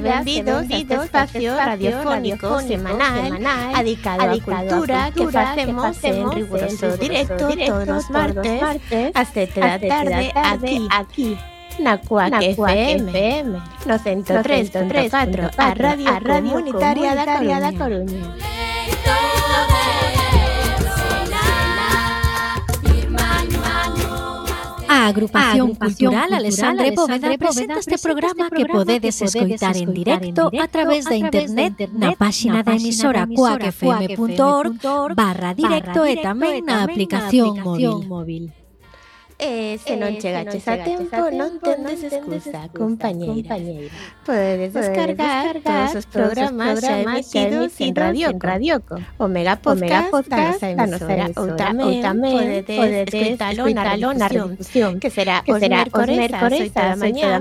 vendido, este espacio radiofónico, semanal, dedicado, a cultura, que hacemos en riguroso directo, todos los martes, hasta la tarde, aquí, aquí. Nacuac FM, 903.4 a Radio, a Radio Comunitaria da Coruña. A Agrupación, a Agrupación Cultural, Cultural Alexandre Poveda presenta este programa que podedes escoitar en directo a través da internet na páxina da emisora coacfm.org barra directo e tamén na aplicación móvil. E se non chegaches a tempo, non tendes excusa, compañeira. Podedes descargar todos os programas xa emitidos en Radioco, Radioco. O Mega Podcast, da nosa emisora, ou tamén, podedes escuitalo na redifusión, que será os mércores ás 8 da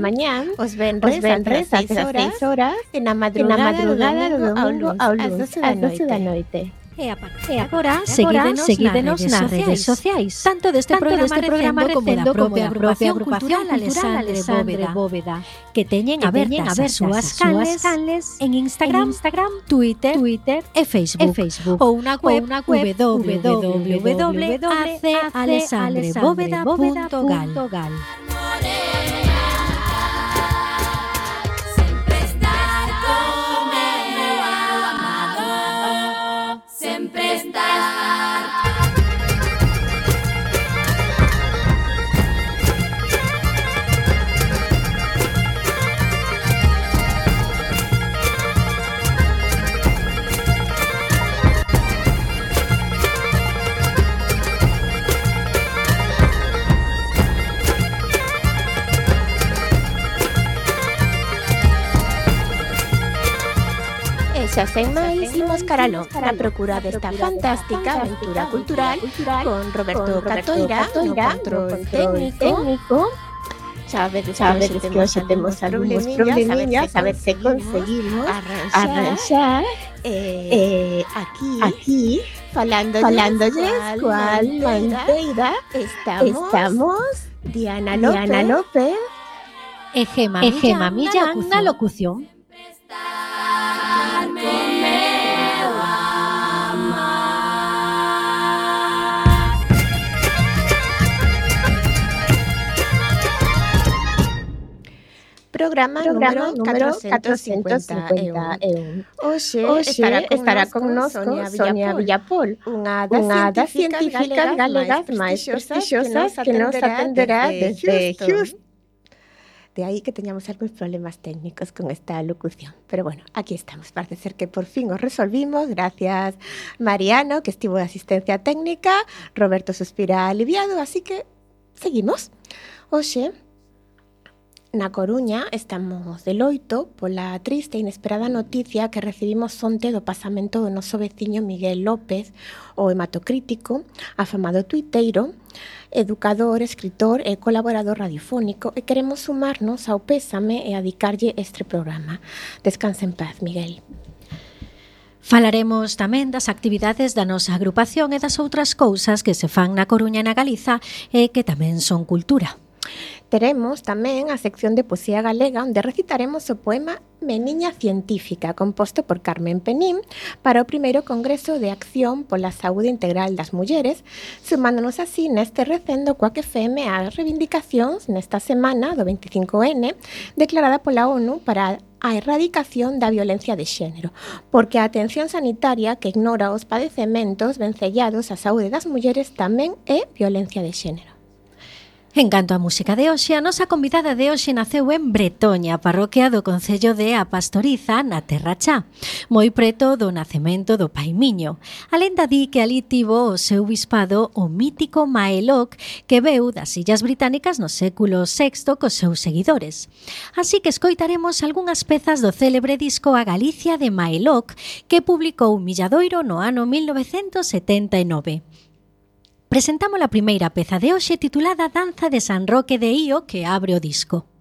os venres ás 6 horas, e na madrugada do domingo ao lunes ás 12 da noite. E, a e agora, seguídenos, seguídenos nas redes sociais, tanto deste tanto programa, deste programa como da propia, propia agrupación Alessandre Bóveda, que teñen abertas, abertas as súas canles, canles en Instagram, en Instagram Twitter, Twitter e Facebook, e Facebook. Ou unha web, www.alessandrebóveda.gal. xa sen máis, imos caralo na procura desta fantástica aventura cultural con Roberto Catoira no control técnico. Sabedes, sabedes que hoxe temos algúns probleminhas, a ver se conseguimos arranxar eh, eh, aquí, aquí falando falándoles cual manteira estamos, estamos Diana López, Diana López. E Gema, e Gema Millán na locución programa, programa número, 450, EUN. Oye, estará, con, estará con nosotros Sonia, Sonia Villapol, una hada científica galega más prestigiosa que nos atenderá desde Houston. De aí que teñamos algúns problemas técnicos con esta locución. Pero bueno, aquí estamos. Parece ser que por fin os resolvimos. Gracias, Mariano, que estivo de asistencia técnica. Roberto suspira aliviado, así que seguimos. Oxe, Na Coruña estamos de loito pola triste e inesperada noticia que recibimos onte do pasamento do noso veciño Miguel López, o hematocrítico, afamado tuiteiro, educador, escritor e colaborador radiofónico e queremos sumarnos ao pésame e adicarlle este programa. Descansa en paz, Miguel. Falaremos tamén das actividades da nosa agrupación e das outras cousas que se fan na Coruña e na Galiza e que tamén son cultura. Teremos tamén a sección de poesía galega onde recitaremos o poema Meniña Científica, composto por Carmen Penín, para o primeiro Congreso de Acción pola Saúde Integral das Mulleres, sumándonos así neste recendo coa que FM as reivindicacións nesta semana do 25N, declarada pola ONU para a erradicación da violencia de xénero, porque a atención sanitaria que ignora os padecementos vencellados á saúde das mulleres tamén é violencia de xénero. En canto á música de hoxe, a nosa convidada de hoxe naceu en Bretoña, parroquia do Concello de A Pastoriza, na Terra Chá, moi preto do nacemento do Pai Miño. A lenda di que ali tivo o seu bispado o mítico Maeloc, que veu das Illas Británicas no século VI cos seus seguidores. Así que escoitaremos algunhas pezas do célebre disco A Galicia de Maeloc, que publicou Milladoiro no ano 1979. Presentamos a primeira peza de hoxe titulada Danza de San Roque de Io que abre o disco.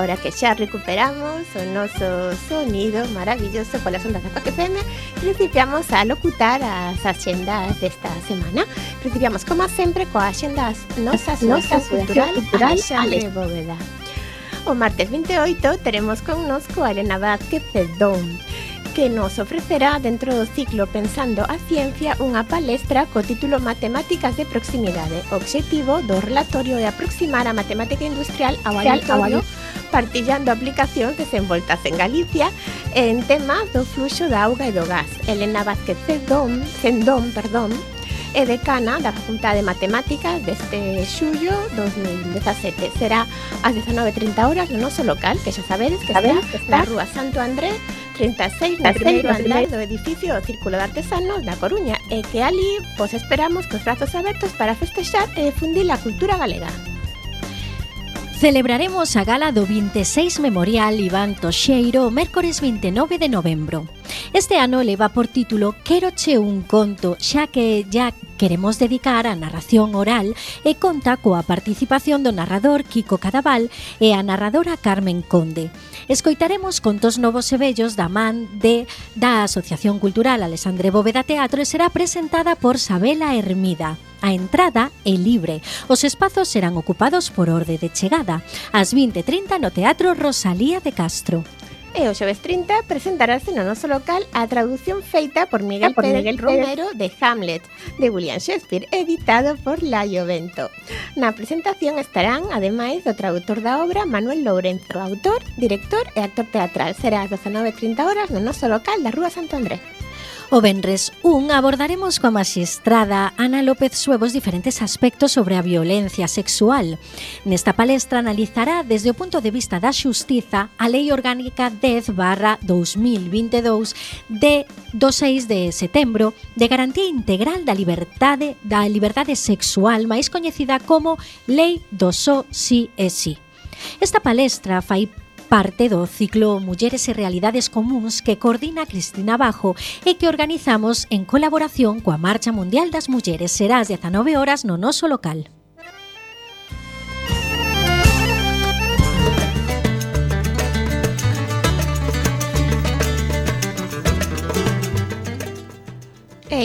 Ahora que xa recuperamos o noso sonido maravilloso polas ondas da Coaque FM Principiamos a locutar as axendas desta semana. Principiamos como sempre coa axendas nosas nosas cultural, cultural Alexandre Bóveda. O martes 28 teremos connosco a Elena Vázquez Cedón que nos ofrecerá dentro do ciclo Pensando a Ciencia unha palestra co título Matemáticas de Proximidade, O obxectivo do relatorio é aproximar a matemática industrial ao auditorio partillando aplicacións desenvoltas en Galicia en tema do fluxo da auga e do gas. Elena Vázquez Cendón, Cendón perdón, é decana da Facultade de Matemáticas deste xullo 2017. Será ás 19.30 horas no noso local, que xa sabedes que está na Rúa Santo André 36 no primeiro andar do edificio do Círculo de Artesanos da Coruña e que ali vos esperamos cos brazos abertos para festexar e difundir a cultura galega. Celebraremos a gala do 26 Memorial Iván Toxeiro mércores 29 de novembro. Este ano leva por título Queroche un conto, xa que ya queremos dedicar a narración oral e conta coa participación do narrador Kiko Cadaval e a narradora Carmen Conde. Escoitaremos contos novos e vellos da man de da Asociación Cultural Alexandre Bóveda Teatro e será presentada por Sabela Hermida. A entrada é libre. Os espazos serán ocupados por orde de chegada, ás 20:30 no Teatro Rosalía de Castro. E o xoves 30 presentarase no noso local a traducción feita por Miguel, por Miguel Romero de Hamlet, de William Shakespeare, editado por Laio Vento. Na presentación estarán, ademais, o traductor da obra Manuel Lourenzo, autor, director e actor teatral. Será ás 19.30 horas no noso local da Rúa Santo Andrés. O Benres 1 abordaremos coa magistrada Ana López Suevos diferentes aspectos sobre a violencia sexual. Nesta palestra analizará desde o punto de vista da xustiza a Lei Orgánica 10 barra 2022 de do 6 de setembro de garantía integral da liberdade da liberdade sexual máis coñecida como Lei do so, Si e Si. Esta palestra fai parte do ciclo Mulleres e Realidades Comuns que coordina Cristina Bajo e que organizamos en colaboración coa Marcha Mundial das Mulleres. Será ás 19 horas no noso local.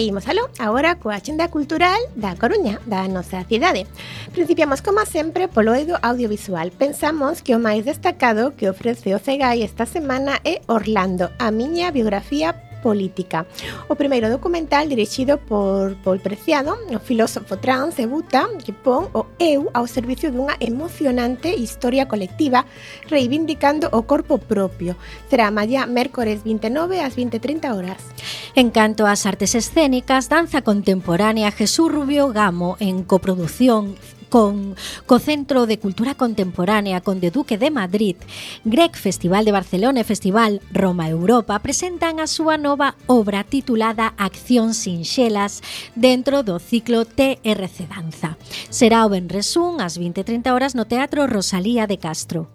Imos aló, agora coa xenda cultural da Coruña, da nosa cidade. Principiamos, como sempre, polo eido audiovisual. Pensamos que o máis destacado que ofrece o CEGAI esta semana é Orlando, a miña biografía política. O primeiro documental dirixido por Paul Preciado, o filósofo trans debuta que pon o eu ao servicio dunha emocionante historia colectiva reivindicando o corpo propio. Será mañá mércores 29 ás 20:30 horas. En canto ás artes escénicas, danza contemporánea Jesús Rubio Gamo en coproducción con co Centro de Cultura Contemporánea, con de Duque de Madrid, Grec Festival de Barcelona e Festival Roma Europa presentan a súa nova obra titulada Acción sin xelas dentro do ciclo TRC Danza. Será o Benresún ás 20.30 horas no Teatro Rosalía de Castro.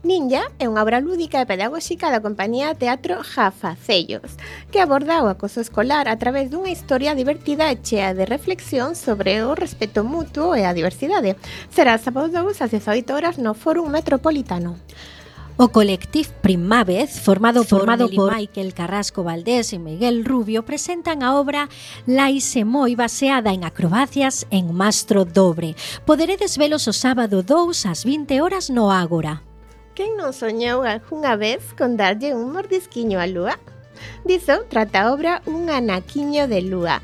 Ninja é unha obra lúdica e pedagóxica da compañía Teatro Jafa Cellos, que aborda o acoso escolar a través dunha historia divertida e chea de reflexión sobre o respeto mutuo e a diversidade. Será sábado 2 ás 18 horas no Fórum Metropolitano. O colectivo Primavez, formado, formado por, por Michael Carrasco Valdés e Miguel Rubio, presentan a obra Laise Moi baseada en acrobacias en mastro dobre. Poderedes velos o sábado 2 ás 20 horas no Ágora. Quen non soñou algunha vez con darlle un mordisquiño á lúa? Diso trata obra Un anaquiño de lúa,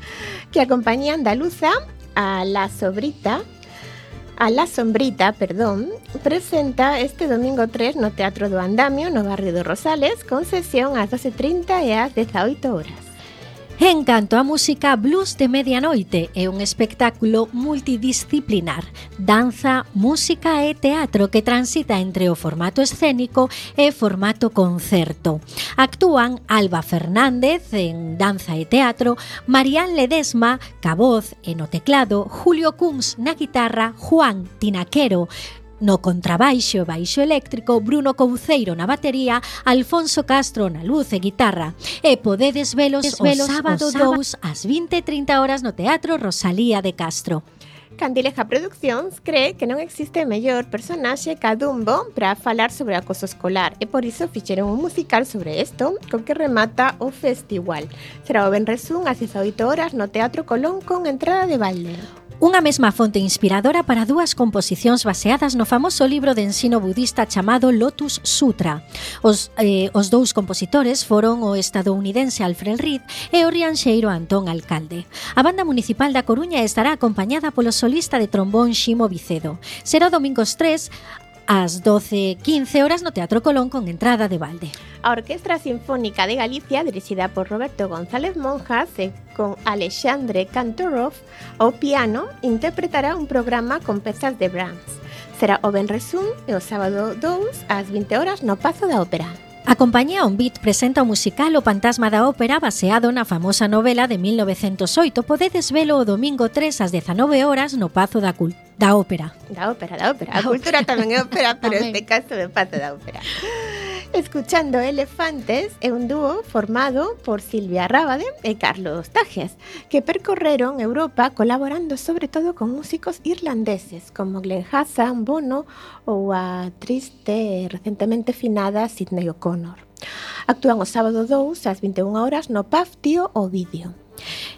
que a andaluza, a La Sobrita, a La Sombrita, perdón, presenta este domingo 3 no Teatro do Andamio, no barrio de Rosales, con sesión ás 12.30 e ás 18 horas. En canto a música, Blues de Medianoite é un espectáculo multidisciplinar, danza, música e teatro que transita entre o formato escénico e formato concerto. Actúan Alba Fernández en danza e teatro, Marián Ledesma, caboz e no teclado, Julio Cums na guitarra, Juan Tinaquero No contrabaixo e baixo eléctrico, Bruno Couceiro na batería, Alfonso Castro na luz e guitarra. E podedes velos, velos o sábado, 2 ás 20:30 horas no Teatro Rosalía de Castro. Candileja Produccións cree que non existe mellor personaxe ca Dumbo para falar sobre o acoso escolar e por iso fixeron un musical sobre isto con que remata o festival. Será o Benresún ás 18 horas no Teatro Colón con entrada de balde. Unha mesma fonte inspiradora para dúas composicións baseadas no famoso libro de ensino budista chamado Lotus Sutra. Os, eh, os dous compositores foron o estadounidense Alfred Reed e o rianxeiro Antón Alcalde. A banda municipal da Coruña estará acompañada polo solista de trombón Ximo Vicedo. Será domingos 3 ás 12.15 horas no Teatro Colón con entrada de balde. A Orquestra Sinfónica de Galicia, dirixida por Roberto González Monjas e con Alexandre Kantorov ao piano, interpretará un programa con pezas de Brahms. Será o Benresún e o sábado 2 ás 20 horas no Pazo da Ópera. A compañía Onbit presenta o musical O Fantasma da Ópera baseado na famosa novela de 1908. Podedes velo o domingo 3 ás 19 horas no Pazo da Cultura da ópera. Da ópera, da ópera. A cultura ópera. tamén é ópera, pero este caso é pato da ópera. Escuchando Elefantes un dúo formado por Silvia Rábade e Carlos Tajes, que percorreron Europa colaborando sobre todo con músicos irlandeses como Glenn Hassan, Bono ou a triste e recentemente finada Sidney O'Connor. Actúan o sábado 2 ás 21 horas no PAF Tío o Vídeo.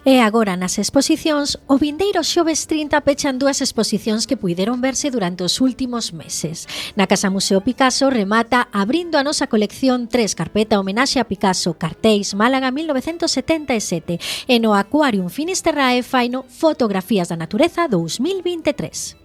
E agora nas exposicións, o vindeiro xoves 30 pechan dúas exposicións que puideron verse durante os últimos meses. Na Casa Museo Picasso remata abrindo a nosa colección tres carpeta homenaxe a Picasso, Cartéis, Málaga 1977 e no Aquarium Finisterrae faino Fotografías da Natureza 2023.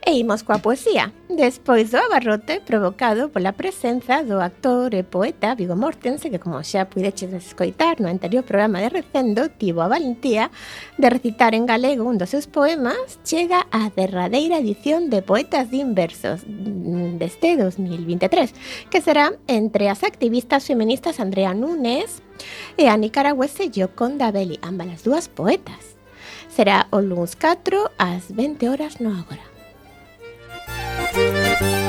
E imos coa poesía, despois do abarrote provocado pola presenza do actor e poeta Vigo Mortense, que como xa puideches escoitar no anterior programa de Recendo, tivo a valentía de recitar en galego un dos seus poemas, chega a derradeira edición de Poetas de Inversos mm, deste 2023, que será entre as activistas feministas Andrea Núñez e a nicaragüese Gioconda Belli, ambas as dúas poetas. Será o lunes 4 ás 20 horas no agora.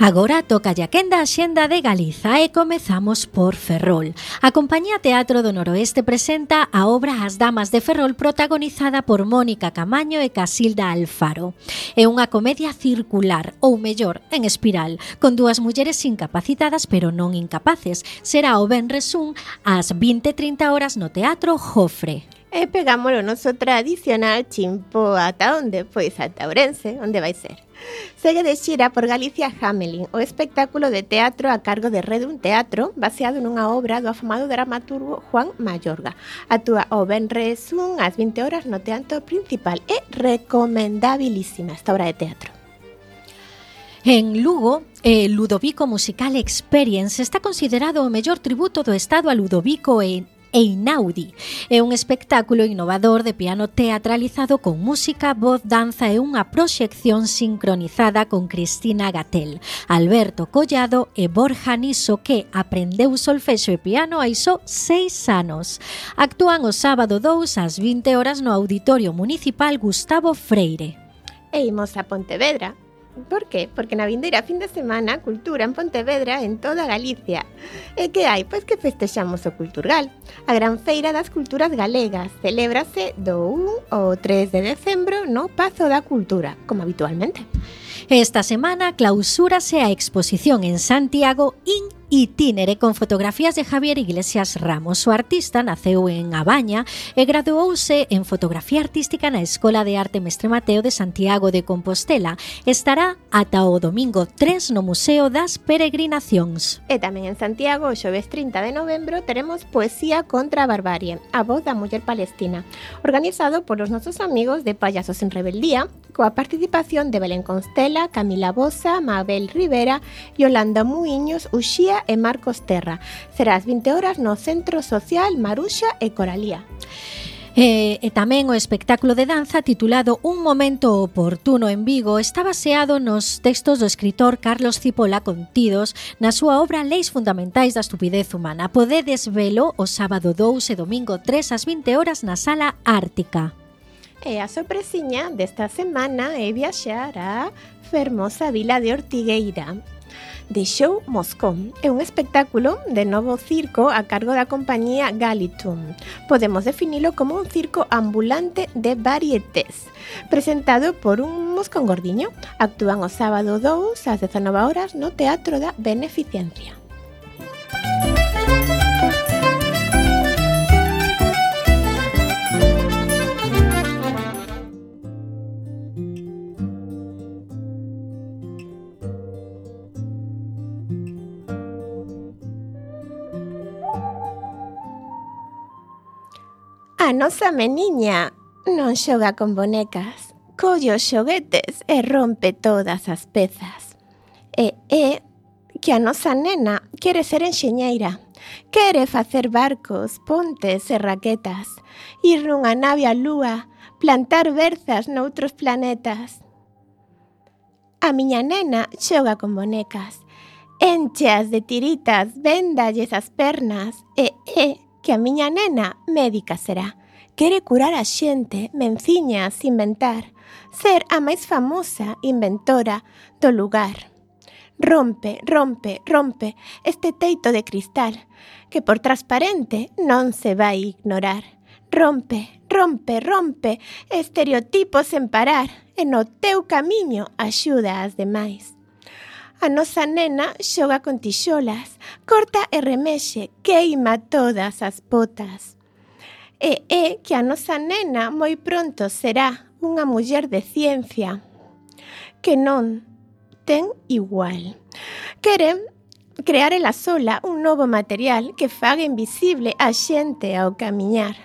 Agora toca a quenda a xenda de Galiza e comezamos por Ferrol. A Compañía Teatro do Noroeste presenta a obra As Damas de Ferrol protagonizada por Mónica Camaño e Casilda Alfaro. É unha comedia circular, ou mellor, en espiral, con dúas mulleres incapacitadas pero non incapaces. Será o Ben Resún ás 20.30 horas no Teatro Jofre. E pegamos o noso tradicional chimpo ata onde? Pois ata Ourense, onde vai ser. Segue de xira por Galicia Hamelin, o espectáculo de teatro a cargo de Redun Teatro, baseado nunha obra do afamado dramaturgo Juan Mayorga. Atúa o Benres 1 ás 20 horas no teatro principal. É recomendabilísima esta obra de teatro. En Lugo, eh, Ludovico Musical Experience está considerado o mellor tributo do Estado a Ludovico e Einaudi. É un espectáculo innovador de piano teatralizado con música, voz, danza e unha proxección sincronizada con Cristina Gatel, Alberto Collado e Borja Niso que aprendeu solfexo e piano hai só seis anos. Actúan o sábado 2 ás 20 horas no Auditorio Municipal Gustavo Freire. E imos a Pontevedra Por qué? Porque na vindeira fin de semana Cultura en Pontevedra en toda Galicia. Eh, e que hai? Pois que festexamos o Culturgal. A Gran Feira das Culturas Galegas celébrase do 1 ao 3 de decembro no Pazo da Cultura, como habitualmente. Esta semana clausúrase a exposición en Santiago In Itínere con fotografías de Javier Iglesias Ramos. O artista naceu en Abaña e graduouse en fotografía artística na Escola de Arte Mestre Mateo de Santiago de Compostela. Estará ata o domingo 3 no Museo das Peregrinacións. E tamén en Santiago, o xoves 30 de novembro, teremos Poesía contra a Barbarie, a voz da muller palestina, organizado polos nosos amigos de Payasos en Rebeldía, coa participación de Belén Constela, Camila Bosa, Mabel Rivera, Yolanda Muiños, Uxía E Marcos Terra. Será ás 20 horas no Centro Social Maruxa e Coralía. E, e tamén o espectáculo de danza titulado Un momento oportuno en Vigo está baseado nos textos do escritor Carlos Cipola contidos na súa obra Leis Fundamentais da Estupidez Humana. Podedes velo o sábado 2 e domingo 3 ás 20 horas na Sala Ártica. E a sorpresiña desta semana é viaxar a fermosa vila de Ortigueira. The Show Moscón é un espectáculo de novo circo a cargo da compañía Galitum. Podemos definilo como un circo ambulante de varietés, presentado por un moscón gordiño. Actúan o sábado 2 ás 19 horas no Teatro da Beneficencia. A nosa meniña non xoga con bonecas, colle os xoguetes e rompe todas as pezas. E é que a nosa nena quere ser enxeñeira. Quere facer barcos, pontes e raquetas, ir nunha nave á lúa, plantar berzas noutros planetas. A miña nena xoga con bonecas, encheas de tiritas, vendalles as pernas e é que a miña nena médica será. Quere curar a xente, menciñas, inventar, ser a máis famosa inventora do lugar. Rompe, rompe, rompe este teito de cristal, que por transparente non se vai ignorar. Rompe, rompe, rompe estereotipos sen parar, e no teu camiño axuda as demais. A nosa nena xoga con tixolas, corta e remexe, queima todas as potas e é que a nosa nena moi pronto será unha muller de ciencia que non ten igual. Queren crear ela sola un novo material que faga invisible a xente ao camiñar.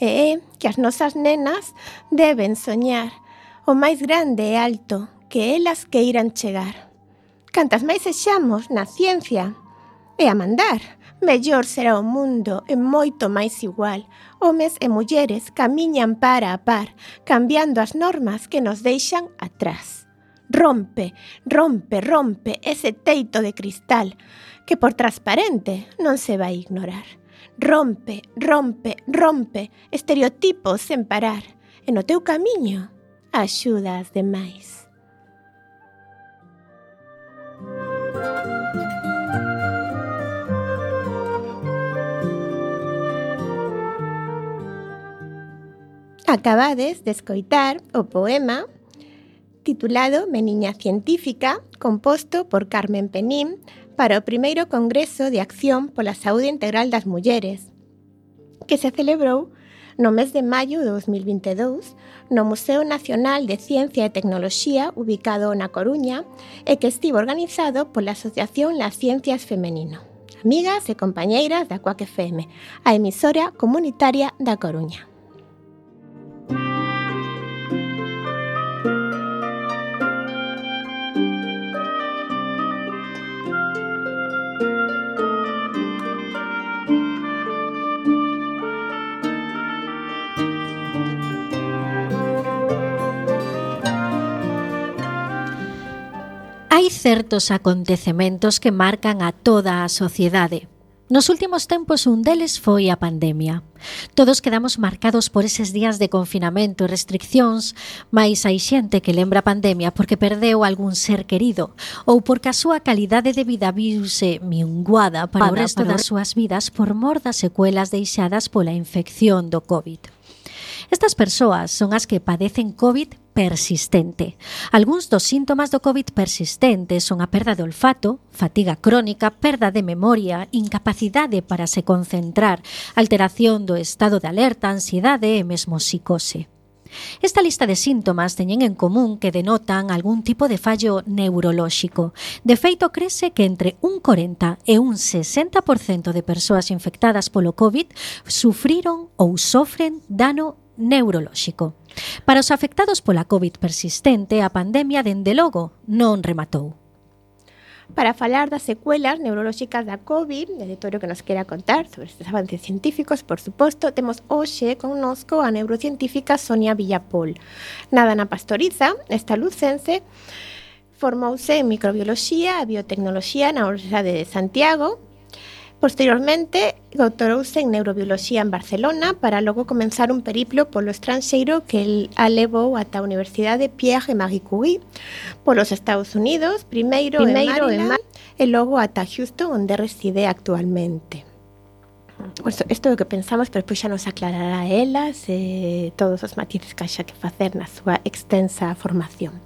E é que as nosas nenas deben soñar o máis grande e alto que elas queiran chegar. Cantas máis sexamos na ciencia e a mandar, mellor será o mundo e moito máis igual, homes e mulleres camiñan para a par, cambiando as normas que nos deixan atrás. Rompe, rompe, rompe ese teito de cristal que por transparente non se vai ignorar. Rompe, rompe, rompe estereotipos sen parar e no teu camiño axuda as demais. Música Acabades de escoitar o poema titulado Meniña Científica, composto por Carmen Penín para o primeiro Congreso de Acción pola Saúde Integral das Mulleres, que se celebrou no mes de maio de 2022 no Museo Nacional de Ciencia e Tecnoloxía ubicado na Coruña e que estivo organizado pola Asociación Las Ciencias Femenino. Amigas e compañeiras da Coac FM, a emisora comunitaria da Coruña. Hai certos acontecementos que marcan a toda a sociedade. Nos últimos tempos un deles foi a pandemia. Todos quedamos marcados por eses días de confinamento e restriccións, mais hai xente que lembra a pandemia porque perdeu algún ser querido ou porque a súa calidade de vida viuse minguada para, o resto das súas vidas por mor das secuelas deixadas pola infección do COVID. Estas persoas son as que padecen COVID persistente. Algúns dos síntomas do COVID persistente son a perda de olfato, fatiga crónica, perda de memoria, incapacidade para se concentrar, alteración do estado de alerta, ansiedade e mesmo psicose. Esta lista de síntomas teñen en común que denotan algún tipo de fallo neurolóxico. De feito, crese que entre un 40 e un 60% de persoas infectadas polo COVID sufriron ou sofren dano neurolóxico. Para os afectados pola COVID persistente, a pandemia dende logo non rematou. Para falar das secuelas neurolóxicas da COVID o de todo o que nos quera contar sobre estes avances científicos, por suposto, temos hoxe connosco a neurocientífica Sonia Villapol. Nada na pastoriza, esta lucense, formouse en microbioloxía e biotecnoloxía na Universidade de Santiago, Posteriormente, doutorouse en Neurobioloxía en Barcelona para logo comenzar un periplo polo estranxeiro que a levou ata a Universidade Pierre et Marie Curie, polos Estados Unidos, primeiro, primeiro en Maryland e logo ata Houston, onde reside actualmente. Pues isto é o que pensamos, pero pois xa nos aclarará elas eh, todos os matices que haxa que facer na súa extensa formación.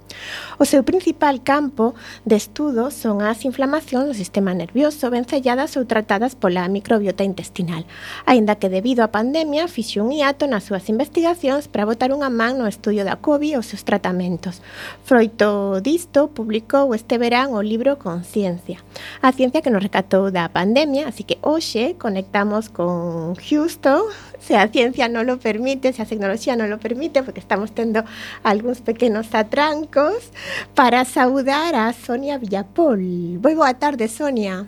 O seu principal campo de estudo son as inflamacións do sistema nervioso vencelladas ou tratadas pola microbiota intestinal, aínda que debido á pandemia fixe un hiato nas súas investigacións para botar unha man no estudio da COVID e os seus tratamentos. Froito disto publicou este verán o libro Conciencia, a ciencia que nos recatou da pandemia, así que hoxe conectamos con Houston, se a ciencia non lo permite, se a tecnoloxía non lo permite, porque estamos tendo algúns pequenos atrancos para saudar a Sonia Villapol. Moi boa tarde, Sonia.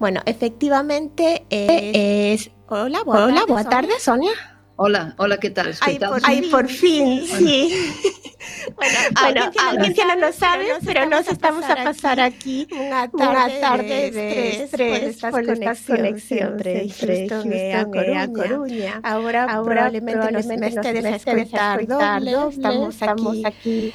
Bueno, efectivamente, eh, es... Hola, boa, Hola, tarde, boa tarde, Sonia. Hola, hola, ¿qué tal? Ay, por, ay, por fin, sí. Bueno, bueno, audiencia no lo sabe, pero nos estamos a pasar aquí unha tarde, tarde de estrés por esta conexión entre Houston a Coruña. Ahora, probablemente nos estedes a escoitar doble, estamos aquí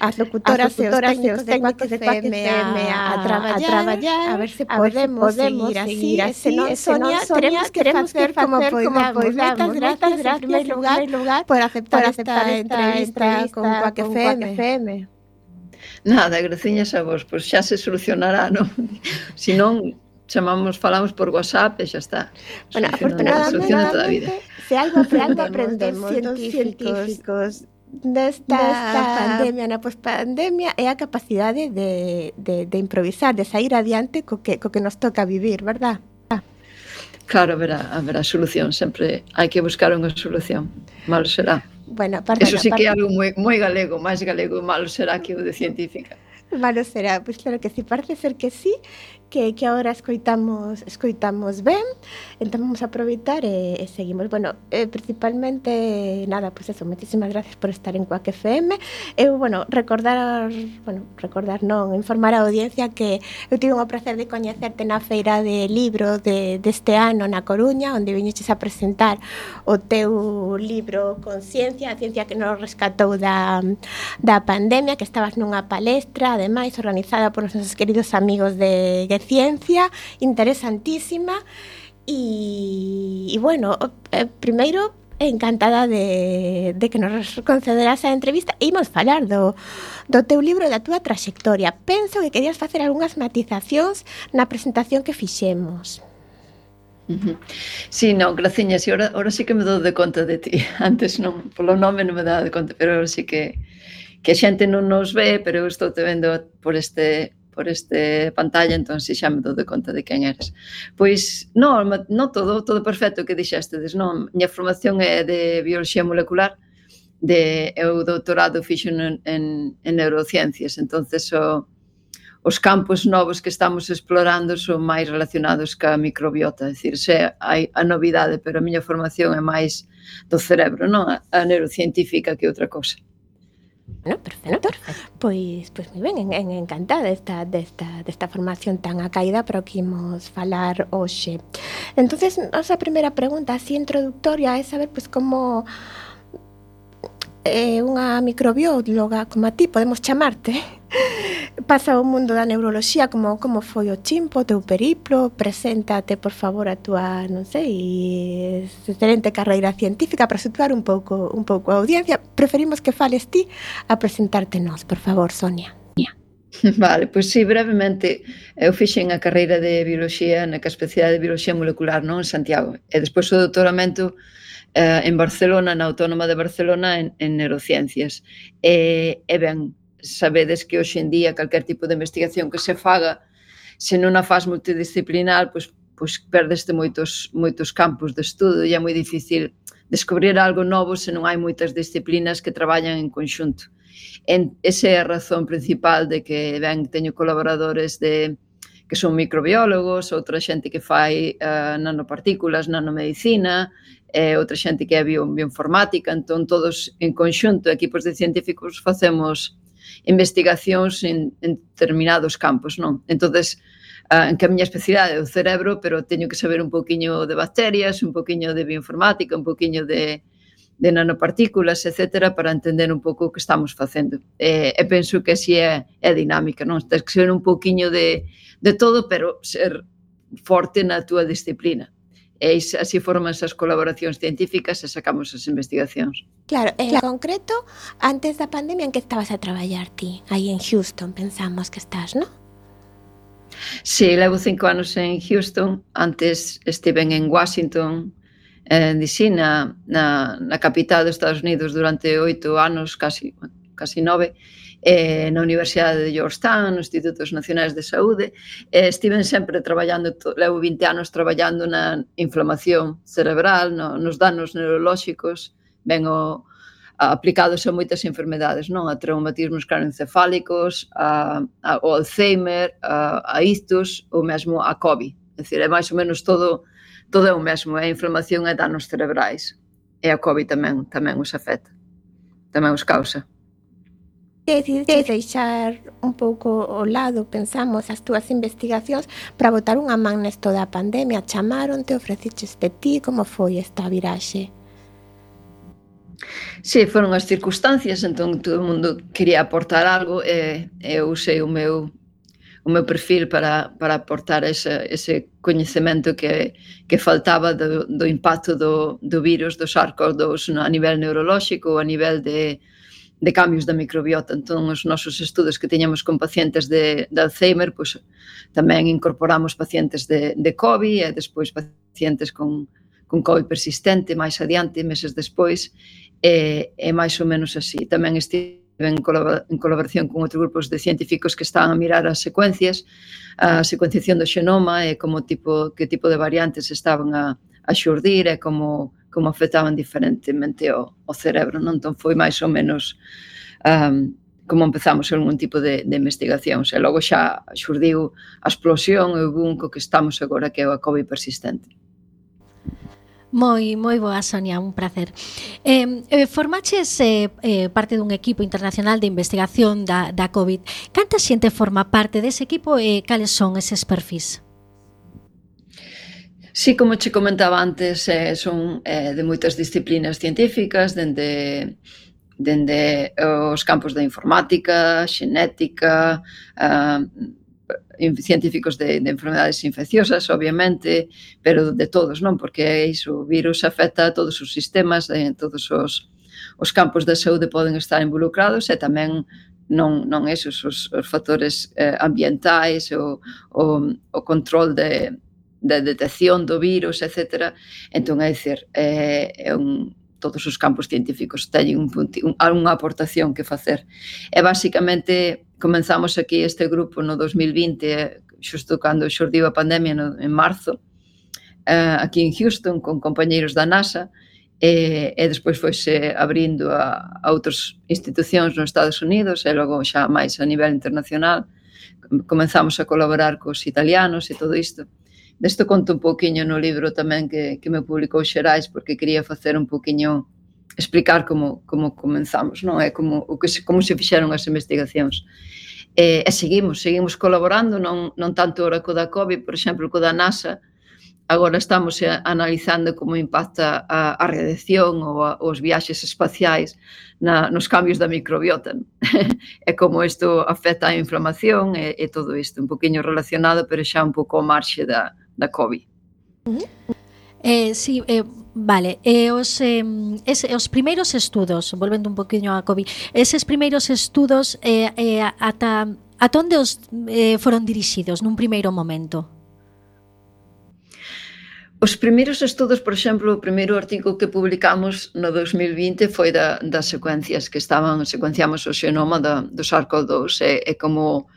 as locutoras, as locutoras e os técnicos de Quack FM a, a, traballar, a traballar, a ver se podemos, a ver se podemos seguir así, se non, Sonia, Sonia, teremos que facer como podamos. Moitas gracias, gracias en primer lugar, lugar por aceptar, por aceptar esta, esta entrevista, entrevista con Quack FM. Quack FM. Nada, graciñas a vos, pois xa se solucionará, non? Si non, chamamos, falamos por WhatsApp e xa está. Bueno, afortunadamente, se algo, algo aprendemos científicos, científicos desta, desta pandemia na pospandemia é a capacidade de, de, de improvisar, de sair adiante co que, co que nos toca vivir, verdad? Ah. Claro, haberá, haberá solución, sempre hai que buscar unha solución, malo será. Bueno, aparte, Eso sí aparte, que é algo moi, moi galego, máis galego, malo será que o de científica. Malo será, pois pues claro que sí, parece ser que sí, que, que agora escoitamos escoitamos ben, entón vamos a aproveitar e, e seguimos. Bueno, eh, principalmente, nada, pois pues eso, moitísimas gracias por estar en Coac FM. Eu, bueno, recordar, bueno, recordar non, informar a audiencia que eu tive o placer de coñecerte na feira de libro de, deste ano na Coruña, onde viñeches a presentar o teu libro Conciencia, a ciencia que nos rescatou da, da pandemia, que estabas nunha palestra, ademais, organizada por os nosos queridos amigos de de ciencia interesantísima e, e bueno, eh, primeiro encantada de, de que nos concederas a entrevista e imos falar do, do teu libro e da túa traxectoria. Penso que querías facer algunhas matizacións na presentación que fixemos. Sí, non, graciñas, e ora, ora sí que me dou de conta de ti. Antes non, polo nome non me daba de conta, pero ora sí que que a xente non nos ve, pero eu estou te vendo por este por este pantalla, entón se xa me dou de conta de quen eres. Pois, non, non todo, todo perfecto que dixestedes, non? Miña formación é de bioloxía molecular, de eu doutorado fixo en, en, en neurociencias, entonces o, os campos novos que estamos explorando son máis relacionados ca microbiota, é dicir, se hai a novidade, pero a miña formación é máis do cerebro, non a, a neurocientífica que outra cosa. Bueno, perfecto. Pois, pois moi ben, en, en encantada desta, desta, desta formación tan acaída para que imos falar hoxe. Entonces, nosa primeira pregunta así introductoria é saber pois como é unha microbióloga como a ti, podemos chamarte, pasa o mundo da neuroloxía como como foi o chimpo, teu periplo, preséntate, por favor, a túa, non sei, excelente carreira científica para situar un pouco un pouco a audiencia. Preferimos que fales ti a presentarte nós, por favor, Sonia. Vale, pois sí, brevemente, eu fixen a carreira de bioloxía na que a especialidade de bioloxía Molecular non en Santiago e despois o doutoramento eh, en Barcelona, na Autónoma de Barcelona, en, en Neurociencias. E, e ben, sabedes que hoxe en día calquer tipo de investigación que se faga, se non a faz multidisciplinar, pois, pois perdeste moitos, moitos campos de estudo e é moi difícil descubrir algo novo se non hai moitas disciplinas que traballan en conxunto. En, esa é a razón principal de que ben, teño colaboradores de, que son microbiólogos, outra xente que fai uh, nanopartículas, nanomedicina, e outra xente que é bio, bioinformática, entón todos en conxunto, equipos de científicos, facemos investigacións en, en determinados campos, non? Entonces, uh, en que a miña especialidade é o cerebro, pero teño que saber un poquinho de bacterias, un poquinho de bioinformática, un poquinho de, de nanopartículas, etc., para entender un pouco o que estamos facendo. E, e penso que así é, é dinámica, non? Tens que ser un poquinho de, de todo, pero ser forte na túa disciplina. E así forman esas colaboracións científicas e sacamos as investigacións. Claro, en claro. concreto, antes da pandemia, en que estabas a traballar ti? Aí en Houston, pensamos que estás, non? Sí, levo cinco anos en Houston. Antes estiven en Washington, en DC, na, na, na capital dos Estados Unidos durante oito anos, casi, casi nove eh, na Universidade de Georgetown, nos Institutos Nacionais de Saúde. Eh, estiven sempre traballando, levo 20 anos traballando na inflamación cerebral, no, nos danos neurolóxicos, ben o, aplicados a moitas enfermedades, non? A traumatismos cranoencefálicos, a, a, o Alzheimer, a, a ictus ou mesmo a COVID. É dicir, é máis ou menos todo todo é o mesmo, é a inflamación e danos cerebrais. E a COVID tamén, tamén os afecta, tamén os causa de deixar un pouco ao lado, pensamos, as túas investigacións para botar unha man nesto da pandemia. Chamaron, te ofreciches de ti, como foi esta viraxe? Sí, foron as circunstancias, entón todo o mundo quería aportar algo e eu usei o meu o meu perfil para, para aportar ese, ese coñecemento que, que faltaba do, do impacto do, do virus, do SARS-CoV-2 a nivel neurolóxico, a nivel de, de cambios da microbiota. Entón, os nosos estudos que teñamos con pacientes de, de Alzheimer, pois, tamén incorporamos pacientes de, de COVID e despois pacientes con, con COVID persistente máis adiante, meses despois, e, e máis ou menos así. Tamén estive en, colaboración con outros grupos de científicos que estaban a mirar as secuencias, a secuenciación do xenoma e como tipo que tipo de variantes estaban a, a xurdir e como como afectaban diferentemente o, o cerebro, non? Entón foi máis ou menos um, como empezamos algún tipo de, de investigacións e logo xa xurdiu a explosión e o boom co que estamos agora que é a COVID persistente. Moi, moi boa, Sonia, un placer. Eh, eh, formaches eh, eh, parte dun equipo internacional de investigación da, da COVID. Canta xente forma parte dese equipo e eh, cales son eses perfis? Si, sí, como che comentaba antes, eh, son eh, de moitas disciplinas científicas, dende dende eh, os campos da informática, xenética, eh, científicos de, de enfermedades infecciosas, obviamente, pero de todos, non? Porque iso, o virus afecta a todos os sistemas, eh, en todos os, os campos da saúde poden estar involucrados e tamén non, non esos os, os factores eh, ambientais, o, o, o control de, da detección do virus, etc. Entón, é dicir, é, é un, todos os campos científicos teñen un punti, un, unha aportación que facer. E basicamente comenzamos aquí este grupo no 2020, xusto cando xurdiu a pandemia no, en marzo, eh, aquí en Houston con compañeiros da NASA e, e despois foise abrindo a, a outras institucións nos Estados Unidos e logo xa máis a nivel internacional comenzamos a colaborar cos italianos e todo isto. Desto conto un pouquiño no libro tamén que, que me publicou Xerais, porque quería facer un pouquiño explicar como, como comenzamos, non é como, o que, se, como se fixeron as investigacións. E, e seguimos, seguimos colaborando, non, non tanto ora co da COVID, por exemplo, co da NASA, agora estamos eh, analizando como impacta a, a radiación ou a, os viaxes espaciais na, nos cambios da microbiota non? e como isto afecta a inflamación e, e todo isto, un poquinho relacionado pero xa un pouco ao marxe da, da COVID. Uh -huh. Eh, sí, eh, vale. Eh, os, eh, es, os primeiros estudos, volvendo un poquinho a COVID, eses primeiros estudos eh, eh, ata, ata onde os eh, foron dirixidos nun primeiro momento? Os primeiros estudos, por exemplo, o primeiro artigo que publicamos no 2020 foi da, das secuencias que estaban, secuenciamos o xenoma da, do SARS-CoV-2 e, e como,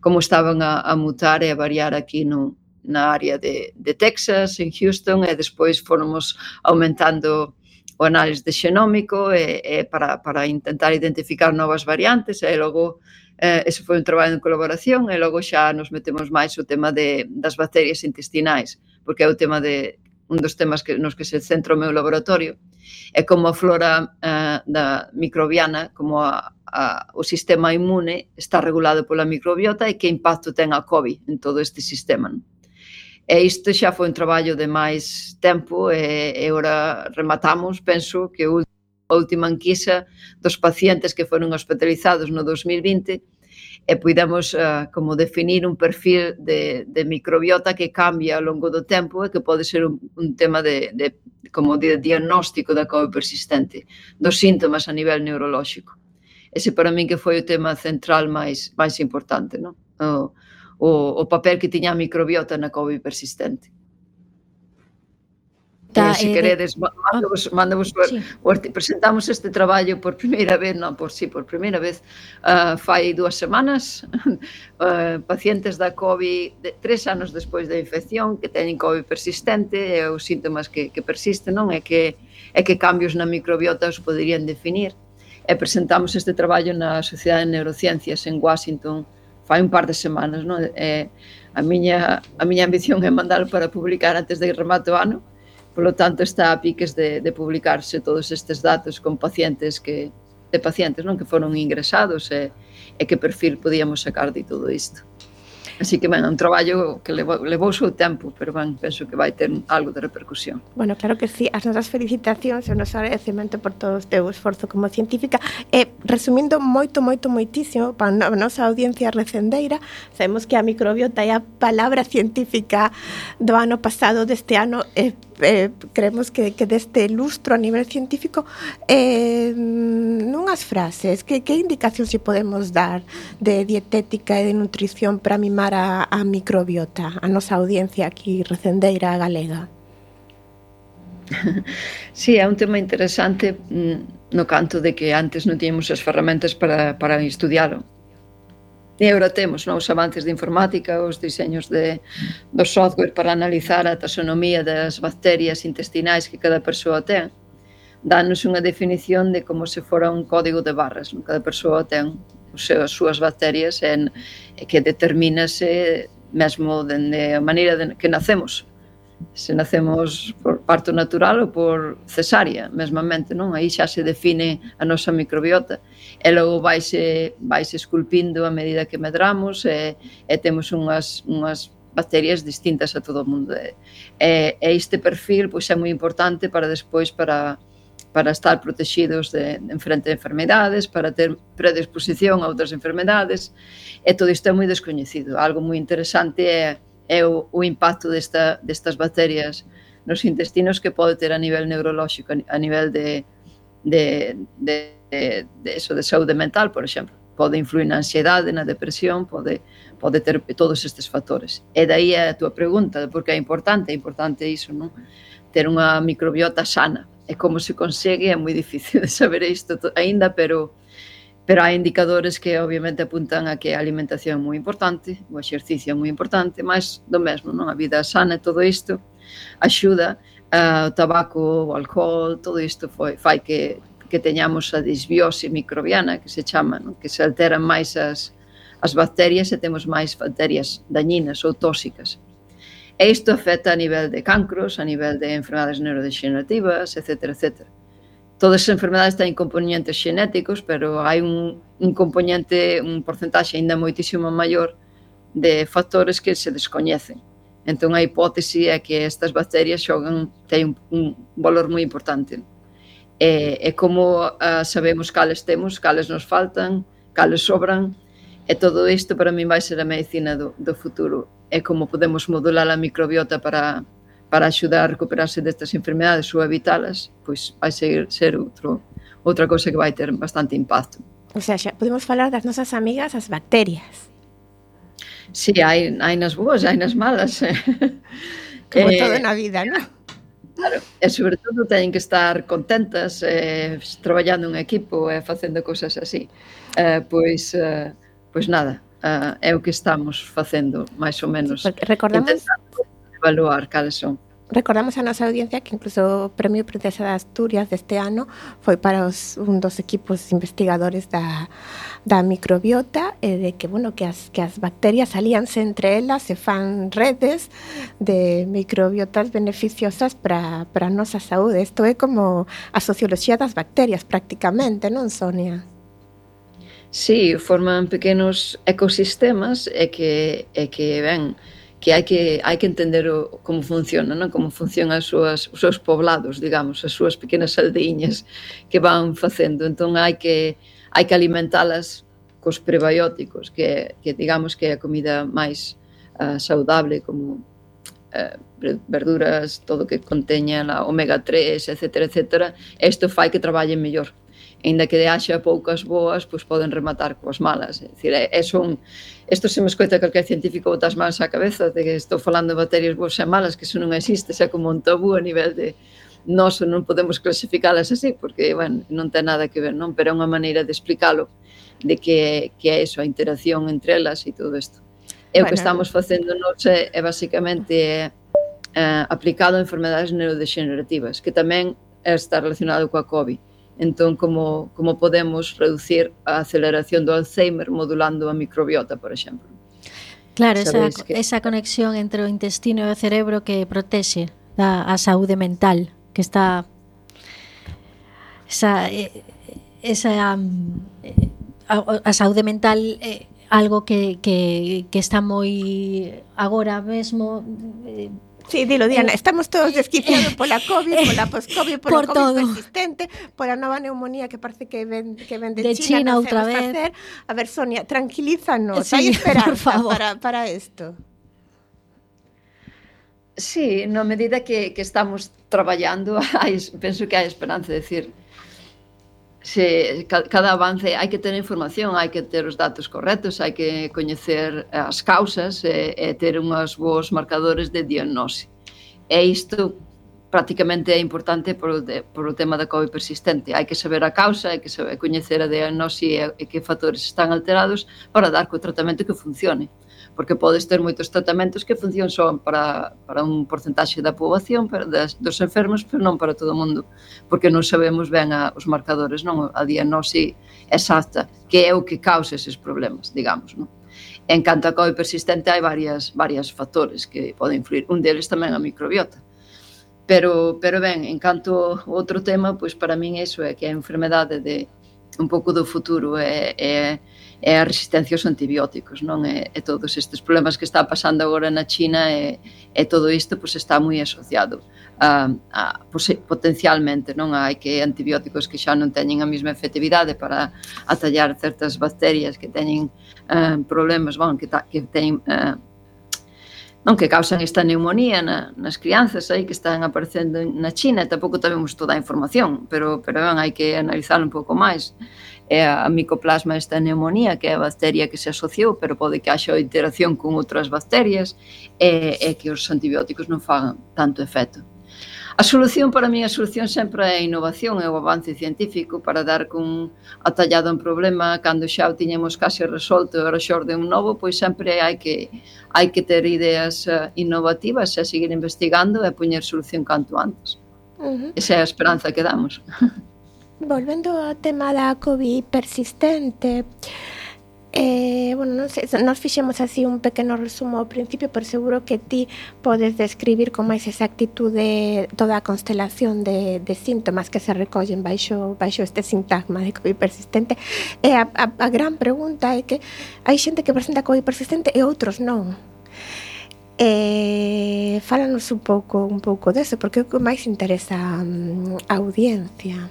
como estaban a, a mutar e a variar aquí no, na área de, de Texas, en Houston, e despois fomos aumentando o análise de xenómico e, e para, para intentar identificar novas variantes e logo eh, ese foi un traballo en colaboración e logo xa nos metemos máis o tema de, das bacterias intestinais porque é o tema de un dos temas que, nos que se centra o meu laboratorio é como a flora eh, da microbiana como a, a, o sistema inmune está regulado pola microbiota e que impacto ten a COVID en todo este sistema non? E isto xa foi un traballo de máis tempo e, e ora rematamos, penso, que a última enquisa dos pacientes que foron hospitalizados no 2020 e puidemos uh, como definir un perfil de, de microbiota que cambia ao longo do tempo e que pode ser un, un tema de, de como de diagnóstico da COVID persistente, dos síntomas a nivel neurolóxico. Ese para min que foi o tema central máis máis importante, non? O, o, o papel que tiña a microbiota na COVID persistente. Ta, se eh, queredes, mandovos, ah. mandovos sí. o, presentamos este traballo por primeira vez, non, por si, sí, por primeira vez, uh, fai dúas semanas, uh, pacientes da COVID, de, tres anos despois da infección, que teñen COVID persistente, e os síntomas que, que persisten, non? É que, é que cambios na microbiota os poderían definir. E presentamos este traballo na Sociedade de Neurociencias en Washington, fai un par de semanas, non? Eh, a miña a miña ambición é mandalo para publicar antes de remate o ano. Polo tanto, está a piques de, de publicarse todos estes datos con pacientes que de pacientes non que foron ingresados e, e que perfil podíamos sacar de todo isto. Así que, ben, un traballo que levou, levou seu tempo, pero, ben, penso que vai ter algo de repercusión. Bueno, claro que sí. As nosas felicitacións e o noso agradecemento por todo o teu esforzo como científica. E, resumindo moito, moito, moitísimo, para a nosa audiencia recendeira, sabemos que a microbiota é a palabra científica do ano pasado, deste ano, eh, eh, creemos que, que deste lustro a nivel científico eh, nunhas frases. Que, que indicación se podemos dar de dietética e de nutrición para mimar a, a microbiota a nosa audiencia aquí recendeira galega? Sí, é un tema interesante mm, no canto de que antes non tiñamos as ferramentas para, para estudiarlo E agora temos novos avances de informática, os diseños de, do software para analizar a taxonomía das bacterias intestinais que cada persoa ten. Danos unha definición de como se fora un código de barras. Non? Cada persoa ten os seus, as súas bacterias en, que determinase mesmo dende a maneira de, que nacemos se nacemos por parto natural ou por cesárea, mesmamente, non? Aí xa se define a nosa microbiota e logo vaise, vaise esculpindo a medida que medramos e, e temos unhas, unhas bacterias distintas a todo o mundo. E, e este perfil pois, é moi importante para despois para para estar protegidos de, de frente a enfermedades, para ter predisposición a outras enfermedades, e todo isto é moi descoñecido. Algo moi interesante é é o, o impacto desta, destas bacterias nos intestinos que pode ter a nivel neurolóxico, a nivel de, de, de, de, de eso, de saúde mental, por exemplo. Pode influir na ansiedade, na depresión, pode, pode ter todos estes factores. E daí a tua pregunta, porque é importante, é importante iso, non? Ter unha microbiota sana. E como se consegue é moi difícil de saber isto aínda, pero pero hai indicadores que obviamente apuntan a que a alimentación é moi importante, o exercicio é moi importante, mas do mesmo, non? A vida sana e todo isto axuda uh, o tabaco, o alcohol, todo isto foi, fai que, que teñamos a disbiose microbiana, que se chama, non? que se alteran máis as, as bacterias e temos máis bacterias dañinas ou tóxicas. E isto afecta a nivel de cancros, a nivel de enfermedades neurodegenerativas, etc. etcétera todas as enfermedades teñen componentes xenéticos, pero hai un, un componente, un porcentaxe ainda moitísimo maior de factores que se descoñecen. Entón a hipótese é que estas bacterias xogan teñen un, un valor moi importante. E, e como uh, sabemos cales temos, cales nos faltan, cales sobran, e todo isto para min vai ser a medicina do, do futuro. É como podemos modular a microbiota para para axudar a recuperarse destas enfermedades ou evitalas, pois vai ser, ser outro, outra cousa que vai ter bastante impacto. O sea, xa podemos falar das nosas amigas as bacterias. Si, sí, hai, hai nas boas, hai nas malas. Eh. Como eh, todo na vida, non? Claro, e sobre todo teñen que estar contentas eh, traballando en equipo e eh, facendo cousas así. Eh, pois, eh, pois nada, eh, é o que estamos facendo, máis ou menos. Porque recordamos, intentando evaluar cales son. Recordamos a nosa audiencia que incluso o Premio Princesa de Asturias deste ano foi para os, un dos equipos investigadores da, da microbiota e de que, bueno, que as, que as bacterias alíanse entre elas e fan redes de microbiotas beneficiosas para a nosa saúde. Isto é como a socioloxía das bacterias prácticamente, non, Sonia? Sí, forman pequenos ecosistemas e que, e que ben, que hai que hai que entender o, como funciona, non? Como funcionan as súas os seus poblados, digamos, as súas pequenas aldeiñas que van facendo. Entón hai que hai que alimentalas cos prebióticos, que que digamos que é a comida máis uh, saudable como uh, verduras, todo que conteña la omega 3, etc, etc. Isto fai que traballen mellor Ainda que de haxa poucas boas, pois poden rematar coas malas. É dicir, é, é son, isto se me escoita calquer científico botas mans á cabeza de que estou falando de bacterias boas e malas, que eso non existe, xa como un tabú a nivel de nós non podemos clasificalas así, porque, bueno, non ten nada que ver, non? Pero é unha maneira de explicalo, de que, que é eso, a interacción entre elas e todo isto. E bueno. o que estamos facendo nos é, é basicamente eh, é, é, aplicado a enfermedades neurodegenerativas, que tamén está relacionado coa COVID. Entón, como, como podemos reducir a aceleración do Alzheimer modulando a microbiota, por exemplo. Claro, esa, que... esa conexión entre o intestino e o cerebro que protexe da, a saúde mental, que está esa, eh, esa eh, a, a saúde mental é algo que, que, que está moi agora mesmo Sí, dilo, Diana. Estamos todos desquiciados pola COVID, pola post-COVID, pola por COVID todo. persistente, pola nova neumonía que parece que ven, que ven de, de China, China no outra vez. Hacer. A ver, Sonia, tranquilízanos. Sí, Hai esperanza por favor. Para, para isto. Sí, na medida que, que estamos traballando, hai, penso que hai esperanza de decir, se cada avance hai que ter información, hai que ter os datos correctos, hai que coñecer eh, as causas e, e ter unhas bons marcadores de diagnose. E isto prácticamente é importante por, de, por o tema da COVID persistente. Hai que saber a causa, hai que saber coñecer a diagnose e, e que factores están alterados para dar co tratamento que funcione porque podes ter moitos tratamentos que funcionan só para, para un porcentaxe da poboación para, das, dos enfermos, pero non para todo o mundo, porque non sabemos ben a, os marcadores, non a diagnose exacta, que é o que causa eses problemas, digamos, non? En canto a COVID persistente hai varias, varias factores que poden influir. Un deles tamén a microbiota. Pero, pero ben, en canto a outro tema, pois para min iso é que a enfermedade de un pouco do futuro é, é é a resistencia aos antibióticos, non? E, e todos estes problemas que está pasando agora na China e, e todo isto pois, está moi asociado a, a pois, potencialmente, non? Hai que antibióticos que xa non teñen a mesma efectividade para atallar certas bacterias que teñen eh, problemas, bon, que, ta, que teñen eh, non que causan esta neumonía na, nas crianzas aí que están aparecendo na China, tampouco sabemos toda a información, pero pero ben, hai que analizar un pouco máis é a micoplasma esta neumonía, que é a bacteria que se asociou, pero pode que haxa interacción con outras bacterias, e, e que os antibióticos non fagan tanto efecto. A solución para mí, a solución sempre é a innovación e o avance científico para dar cun atallado un problema cando xa o tiñemos case resolto e ora xorde un novo, pois sempre hai que hai que ter ideas eh, innovativas e seguir investigando e poñer solución canto antes. Uh -huh. Esa é a esperanza que damos. Volvendo ao tema da COVID persistente, Eh, bueno, non sei, nos fixemos así un pequeno resumo ao principio, pero seguro que ti podes describir con máis exactitude toda a constelación de, de síntomas que se recollen baixo, baixo este sintagma de COVID persistente. E a, a, a gran pregunta é que hai xente que presenta COVID persistente e outros non. Eh, fálanos un pouco un pouco deso, porque é o que máis interesa a, a audiencia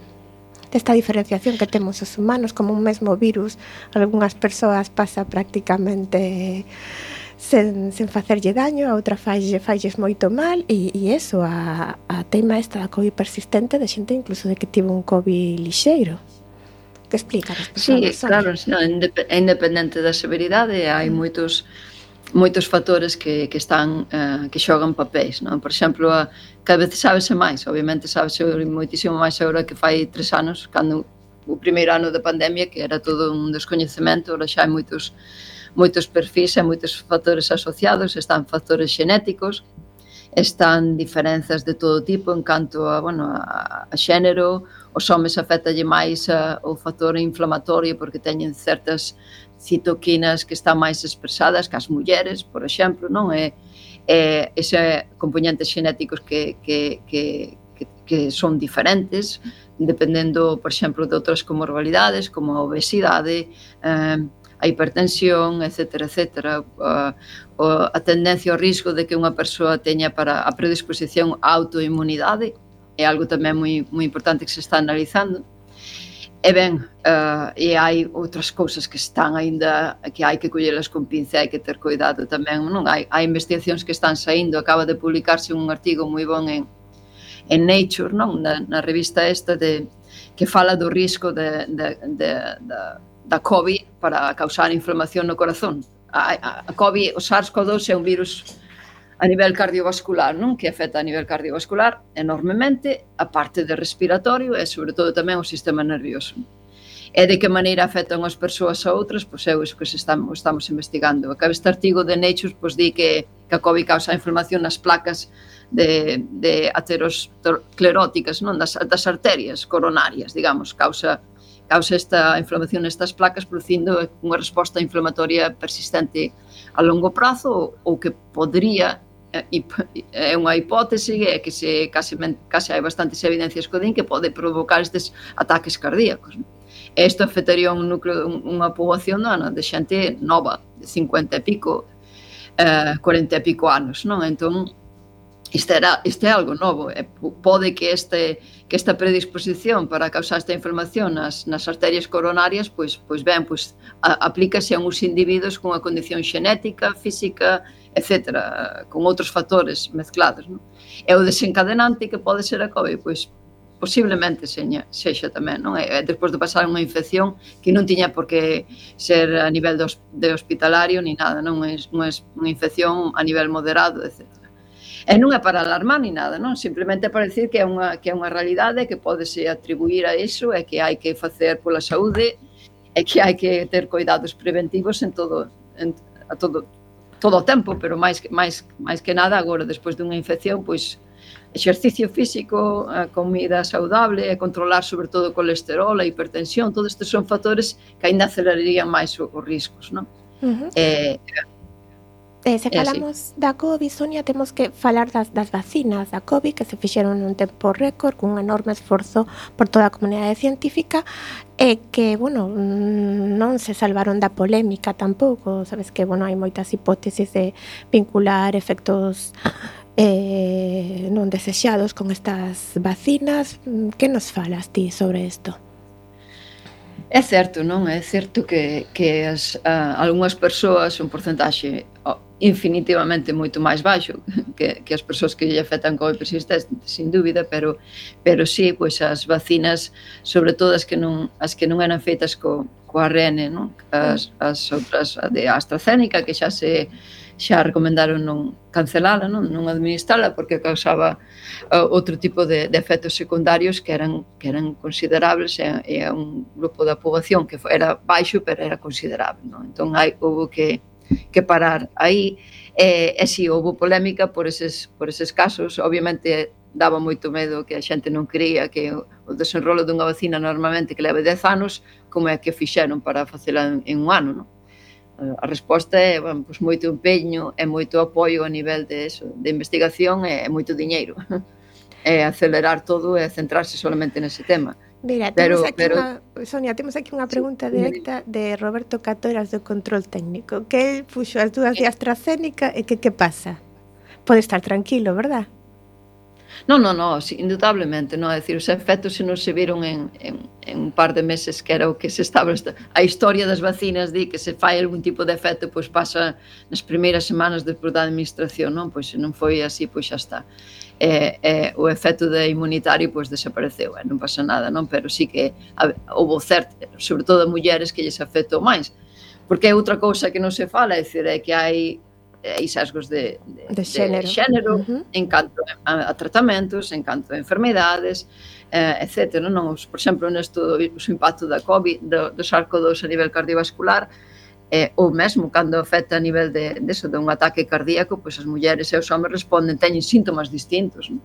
desta diferenciación que temos os humanos como un mesmo virus algunhas persoas pasa prácticamente sen, sen facerlle daño, a outra falle, falles moito mal e, e eso, a, a tema esta da COVID persistente de xente incluso de que tivo un COVID lixeiro. Que explica? Sí, claro, no, independente da severidade, hai mm. moitos moitos factores que, que están eh, que xogan papéis, non? Por exemplo, a, cada vez sábese máis, obviamente sábese moitísimo máis agora que fai tres anos, cando o primeiro ano da pandemia, que era todo un descoñecemento, ora xa hai moitos moitos perfis e moitos factores asociados, están factores xenéticos, están diferenzas de todo tipo en canto a, bueno, a, a xénero, os homes afectalle máis a, o factor inflamatorio porque teñen certas citoquinas que están máis expresadas que as mulleres, por exemplo, non é eh, ese componentes xenéticos que, que, que, que, que son diferentes dependendo, por exemplo, de outras comorbilidades como a obesidade, eh, a hipertensión, etc. etc. a, a tendencia ao risco de que unha persoa teña para a predisposición á autoinmunidade é algo tamén moi, moi importante que se está analizando E ben, uh, e hai outras cousas que están aínda que hai que collelas con pinza, hai que ter cuidado tamén, non? Hai, hai investigacións que están saindo, acaba de publicarse un artigo moi bon en, en Nature, non? Na, na revista esta de que fala do risco de, de, de, de, da COVID para causar inflamación no corazón. A, a, a COVID, o SARS-CoV-2 é un virus a nivel cardiovascular, non? Que afecta a nivel cardiovascular enormemente a parte de respiratorio e sobre todo tamén o sistema nervioso. E de que maneira afectan as persoas a outras, pois é iso que se estamos, estamos investigando. Acaba este artigo de Nature, pois di que, que a COVID causa a inflamación nas placas de, de ateroscleróticas, non? Das, das arterias coronarias, digamos, causa causa esta inflamación nestas placas producindo unha resposta inflamatoria persistente a longo prazo ou que podría é unha hipótese é que se case, case hai bastantes evidencias que din que pode provocar estes ataques cardíacos. Non? E isto afectaría un núcleo, unha poboación non, de xente nova, de 50 e pico, eh, 40 e pico anos, non? Entón, isto, era, isto é algo novo. E pode que, este, que esta predisposición para causar esta inflamación nas, nas arterias coronarias, pois, pois ben, pois, a, aplícase a uns individuos con unha condición xenética, física, etc., con outros factores mezclados. Non? E o desencadenante que pode ser a COVID, pois posiblemente seña, sexa tamén, non? E, despois de pasar unha infección que non tiña por que ser a nivel de, de hospitalario ni nada, non é unha, unha infección a nivel moderado, etc. E non é para alarmar ni nada, non? Simplemente para decir que é unha, que é unha realidade que pode se atribuir a iso e que hai que facer pola saúde e que hai que ter cuidados preventivos en todo, en, a todo, todo o tempo, pero máis máis máis que nada agora despois dunha infección, pois exercicio físico, a comida saudable, a controlar sobre todo o colesterol, a hipertensión, todos estes son factores que aínda acelerarían máis os riscos, non? Uh -huh. eh, Eh, se falamos da COVID, Sonia, temos que falar das, das vacinas da COVID que se fixeron nun tempo récord cun enorme esforzo por toda a comunidade científica e que, bueno, non se salvaron da polémica tampouco. Sabes que, bueno, hai moitas hipótesis de vincular efectos eh, non desexados con estas vacinas. Que nos falas ti sobre isto? É certo, non? É certo que, que as, uh, algunhas persoas, un porcentaxe infinitivamente moito máis baixo que, que as persoas que lle afectan COVID persistente, sin dúbida, pero pero sí, pois as vacinas, sobre todo as que non as que non eran feitas co co ARN, non? As as outras a de AstraZeneca que xa se xa recomendaron non cancelala, non, non administrala porque causaba uh, outro tipo de, de efectos secundarios que eran que eran considerables e, e un grupo da poboación que era baixo, pero era considerable, non? Entón hai houve que que parar aí. E, e si, houve polémica por eses, por eses casos, obviamente daba moito medo que a xente non creía que o desenrolo dunha vacina normalmente que leva 10 anos, como é que fixeron para facela en, en un ano, non? A resposta é bueno, pois moito empeño e moito apoio a nivel de, eso, de investigación e moito diñeiro. É acelerar todo e centrarse solamente nese tema. Mira, temos aquí pero... Una, Sonia, temos aquí unha pregunta directa de Roberto Catoras do Control Técnico, que el puxo as dúas de AstraZeneca? E que que pasa? Pode estar tranquilo, verdad? Non, non, non, indudablemente, non, é dicir, os efectos se non se viron en, en, en un par de meses que era o que se estaba a historia das vacinas di que se fai algún tipo de efecto, pois pasa nas primeiras semanas despois da administración, non? Pois se non foi así, pois xa está. E, e o efecto de inmunitario pois desapareceu, e non pasa nada, non? Pero sí que a, houve certo, sobre todo a mulleres que lles afectou máis, porque é outra cousa que non se fala, é dicir, é que hai Eh, hai sesgos de, de, de xénero, de xénero uh -huh. en canto a, a tratamentos, en canto a enfermidades, eh, etc. Non? Os, por exemplo, nesto do o impacto da COVID, do, do sarcodos a nivel cardiovascular, eh, ou mesmo cando afecta a nivel de, de, eso, de un ataque cardíaco, pois as mulleres e os homens responden, teñen síntomas distintos, non?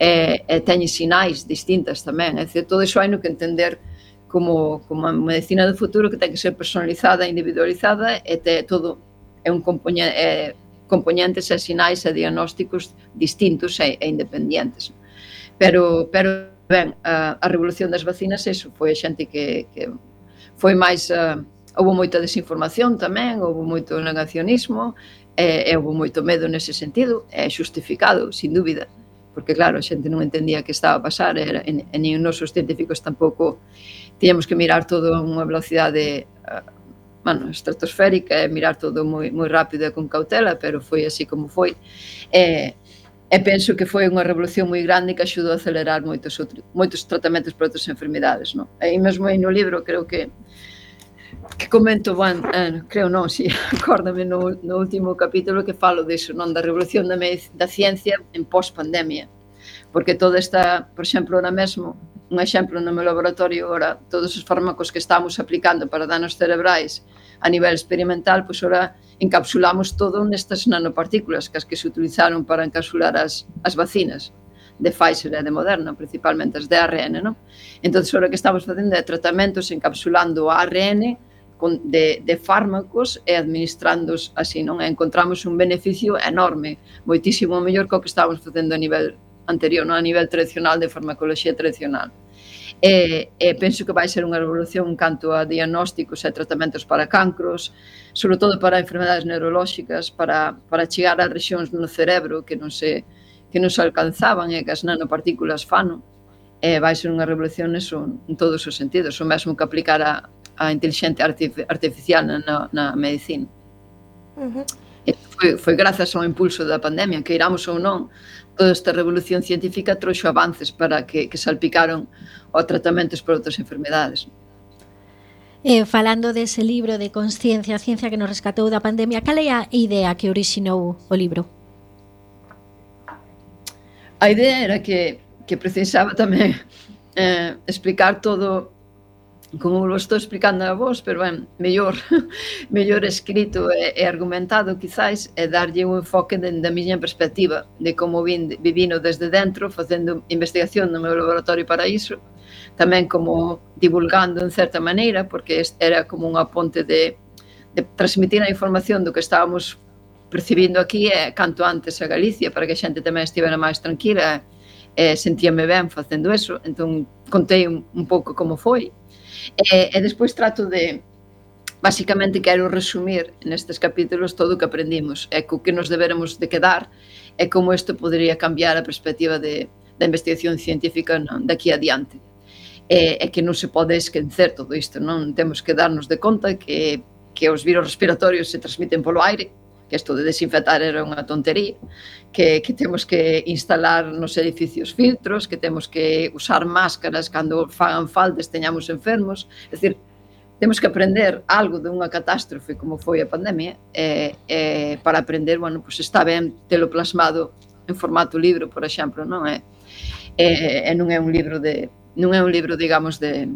Eh, e teñen sinais distintas tamén, é dicir, todo iso hai no que entender como, como a medicina do futuro que ten que ser personalizada, individualizada e te, todo é un compoñente, é, compoñentes e sinais e diagnósticos distintos e, e independentes. Pero, pero ben, a, a revolución das vacinas, eso foi a xente que, que foi máis... Uh, houve moita desinformación tamén, houve moito negacionismo, e, e houve moito medo nese sentido, é xustificado, sin dúbida, porque claro, a xente non entendía que estaba a pasar, era, e, e nin os nosos científicos tampouco tiñamos que mirar todo a unha velocidade uh, bueno, estratosférica e mirar todo moi, moi rápido e con cautela, pero foi así como foi. E, e penso que foi unha revolución moi grande que axudou a acelerar moitos, outros, moitos tratamentos para outras enfermidades. Non? E mesmo aí no libro creo que que comento van, eh, creo non, si acórdame no, no último capítulo que falo disso, non da revolución da, da ciencia en pós-pandemia Porque toda esta, por exemplo, na mesmo, un exemplo no meu laboratorio ora todos os fármacos que estamos aplicando para danos cerebrais a nivel experimental, pois ora encapsulamos todo nestas nanopartículas que as que se utilizaron para encapsular as, as vacinas de Pfizer e de Moderna, principalmente as de ARN, non? Entón, ora que estamos facendo é tratamentos encapsulando o ARN con, de, de fármacos e administrándos así, non? E encontramos un beneficio enorme, moitísimo mellor co que estamos facendo a nivel anterior, non? a nivel tradicional de farmacoloxía tradicional. E, e penso que vai ser unha revolución canto a diagnósticos e tratamentos para cancros, sobre todo para enfermedades neurolóxicas, para, para chegar a regións no cerebro que non se, que non se alcanzaban e que as nanopartículas fano. E vai ser unha revolución eso, en todos os sentidos, o mesmo que aplicar a, a inteligente artificial na, na medicina. Uh -huh. Foi, foi grazas ao impulso da pandemia, que iramos ou non, toda esta revolución científica trouxo avances para que, que salpicaron ao tratamentos para outras enfermedades. Eh, falando dese libro de consciencia, a ciencia que nos rescatou da pandemia, cal é a idea que orixinou o libro? A idea era que, que precisaba tamén eh, explicar todo como lo estou explicando a vos, pero ben, mellor, mellor escrito e, e argumentado quizáis é darlle un enfoque de, da miña perspectiva de como vin, vivino desde dentro facendo investigación no meu laboratorio para iso tamén como divulgando en certa maneira porque era como unha ponte de, de transmitir a información do que estábamos percibindo aquí e canto antes a Galicia para que a xente tamén estivera máis tranquila e sentíame ben facendo eso. Entón contei un, un pouco como foi. E, e despois trato de basicamente quero resumir nestes capítulos todo o que aprendimos. E co que nos deberemos de quedar e como isto podería cambiar a perspectiva de, da investigación científica non, daqui adiante. E, e que non se pode esquecer todo isto, non? Temos que darnos de conta que, que os virus respiratorios se transmiten polo aire, que isto de desinfectar era unha tontería, que, que temos que instalar nos edificios filtros, que temos que usar máscaras cando fagan faltas teñamos enfermos, é dicir, temos que aprender algo de unha catástrofe como foi a pandemia eh, eh, para aprender, bueno, pues está ben telo plasmado en formato libro, por exemplo, non é? Eh, eh, non é un libro de non é un libro, digamos, de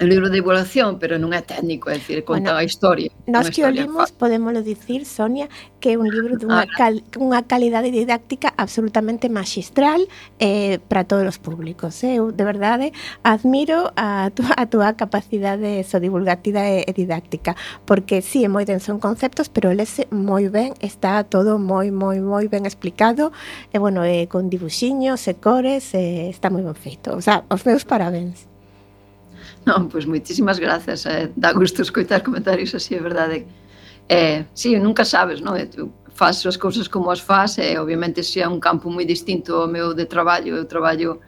o libro de evaluación, pero non é técnico, é dicir, conta bueno, a historia. Nós que o limos, podemos dicir, Sonia, que é un libro dunha ah. cal, unha calidade didáctica absolutamente magistral eh, para todos os públicos. Eh? Eu, de verdade, eh, admiro a, tu, a túa capacidade so divulgativa e, e didáctica, porque sí, é moi denso en conceptos, pero lese moi ben, está todo moi, moi, moi ben explicado, e, bueno, eh, con dibuxiños e eh, cores, eh, está moi ben feito. O sea, os meus parabéns. Non, pois moitísimas grazas, eh, dá gusto escoitar comentarios así, é verdade. Eh, sí, nunca sabes, non? Eh, tu fas faz as cousas como as faz, e eh, obviamente se é un campo moi distinto ao meu de traballo, eu traballo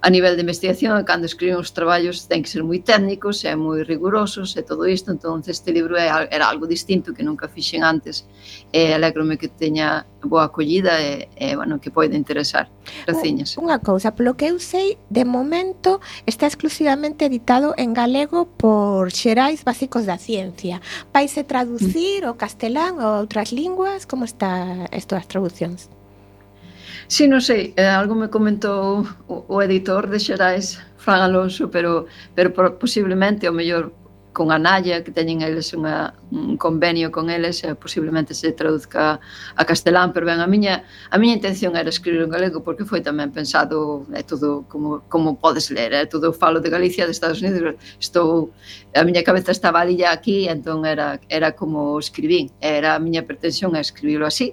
a nivel de investigación, cando escriben os traballos ten que ser moi técnicos e moi rigurosos e todo isto, entón este libro era algo distinto que nunca fixen antes e alegrome que teña boa acollida e, e bueno, que poida interesar Graciñas. Unha cousa, polo que eu sei, de momento está exclusivamente editado en galego por Xerais Básicos da Ciencia. Vaise traducir mm. o castelán ou outras linguas? Como está isto das traduccións? Sí, non sei, eh, algo me comentou o, o editor de Xerais, Fran Alonso, pero, pero posiblemente, o mellor, con a Naya, que teñen eles unha, un convenio con eles, e posiblemente se traduzca a castelán, pero ben, a miña, a miña intención era escribir en galego, porque foi tamén pensado, é todo como, como podes ler, é todo falo de Galicia, de Estados Unidos, estou, a miña cabeza estaba ali aquí, entón era, era como escribín, era a miña pretensión a escribirlo así,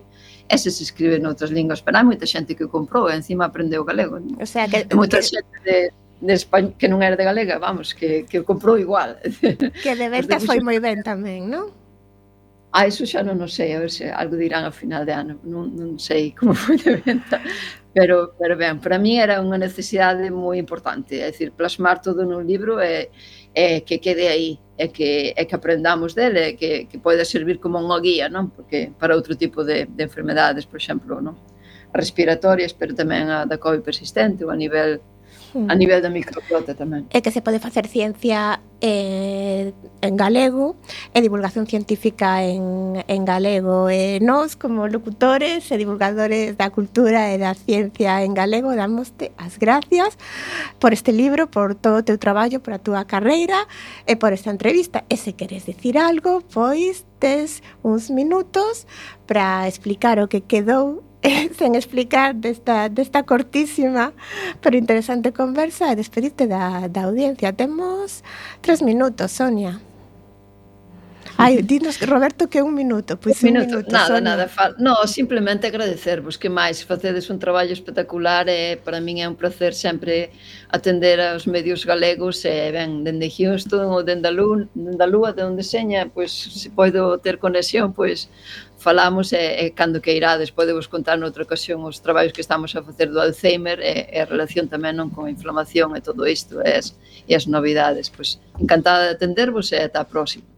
ese se escribe noutras linguas, pero hai moita xente que o comprou e encima aprendeu galego. O sea, que... E moita que... xente de, de España, que non era de galega, vamos, que, que o comprou igual. Que de ventas foi moi ben tamén, non? Ah, eso xa non o sei, a ver se algo dirán a final de ano, non, non sei como foi de venta, pero, pero ben, para mí era unha necesidade moi importante, é dicir, plasmar todo nun libro e, e que quede aí e que, e que aprendamos dele, que, que pode servir como unha guía, non? Porque para outro tipo de, de enfermedades, por exemplo, non? respiratorias, pero tamén a da COVID persistente ou a nivel a nivel da microflota tamén. É que se pode facer ciencia eh, en galego e divulgación científica en, en galego. Eh, e nós, como locutores e divulgadores da cultura e da ciencia en galego, damoste as gracias por este libro, por todo o teu traballo, por a túa carreira e por esta entrevista. E se queres dicir algo, pois tes uns minutos para explicar o que quedou sen explicar desta, desta cortísima pero interesante conversa e despedirte da, da audiencia. Temos tres minutos, Sonia. Ai, dinos, Roberto, que un minuto. Pois un, un minuto, minuto nada, Sonia. nada. Fal... No, simplemente agradecervos que máis facedes un traballo espectacular e para min é un placer sempre atender aos medios galegos e ben, dende Houston ou dende a Lúa, dende a Lúa de onde seña, pois se podo ter conexión, pois falamos e, e cando que irades podemos contar noutra ocasión os traballos que estamos a facer do Alzheimer e, e a relación tamén non con a inflamación e todo isto e as, e as novidades. Pois, encantada de atendervos e ata a próxima.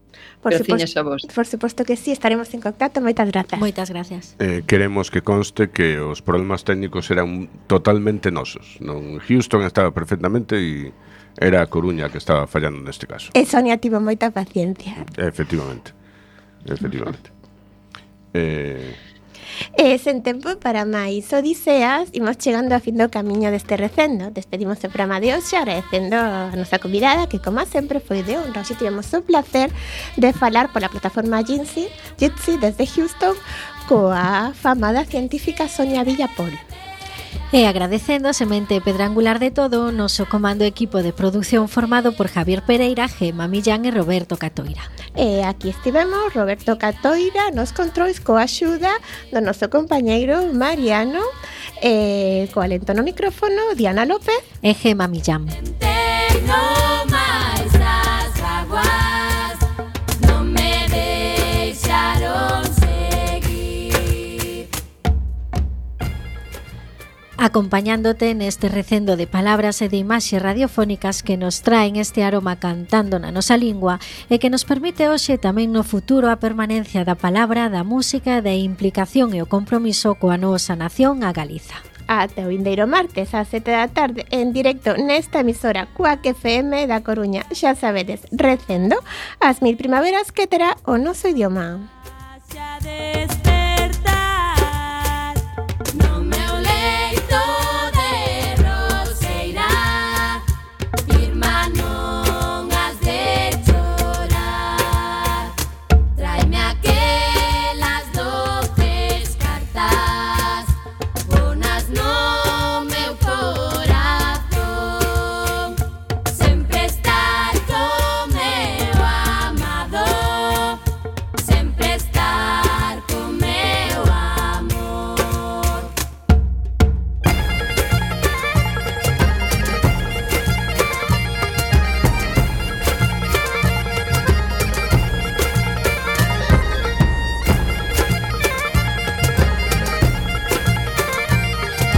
Por Graciñas a vos. Por suposto que sí, estaremos en contacto. Moitas grazas. Moitas gracias. Eh, queremos que conste que os problemas técnicos eran totalmente nosos. Non Houston estaba perfectamente e era a Coruña que estaba fallando neste caso. E Sonia tivo moita paciencia. Efectivamente. Efectivamente. eh, E sen tempo para máis odiseas, imos chegando ao fin do camiño deste recendo. Despedimos o programa de hoxe agradecendo a nosa convidada que, como sempre, foi de honra. Hoxe tivemos o placer de falar pola plataforma Jitsi, Jitsi desde Houston coa famada científica Sonia Villapol. E agradecendo a semente pedrangular de todo o noso comando equipo de produción formado por Javier Pereira, Gema Millán e Roberto Catoira. E aquí estivemos Roberto Catoira nos controis coa axuda do noso compañeiro Mariano eh, e co alento no micrófono Diana López e Gema Millán. acompañándote neste recendo de palabras e de imaxes radiofónicas que nos traen este aroma cantando na nosa lingua e que nos permite hoxe tamén no futuro a permanencia da palabra, da música da implicación e o compromiso coa nosa nación a Galiza. Ata o vindeiro martes ás 7 da tarde en directo nesta emisora Cuac FM da Coruña. Xa sabedes, recendo as mil primaveras que terá o noso idioma. Xa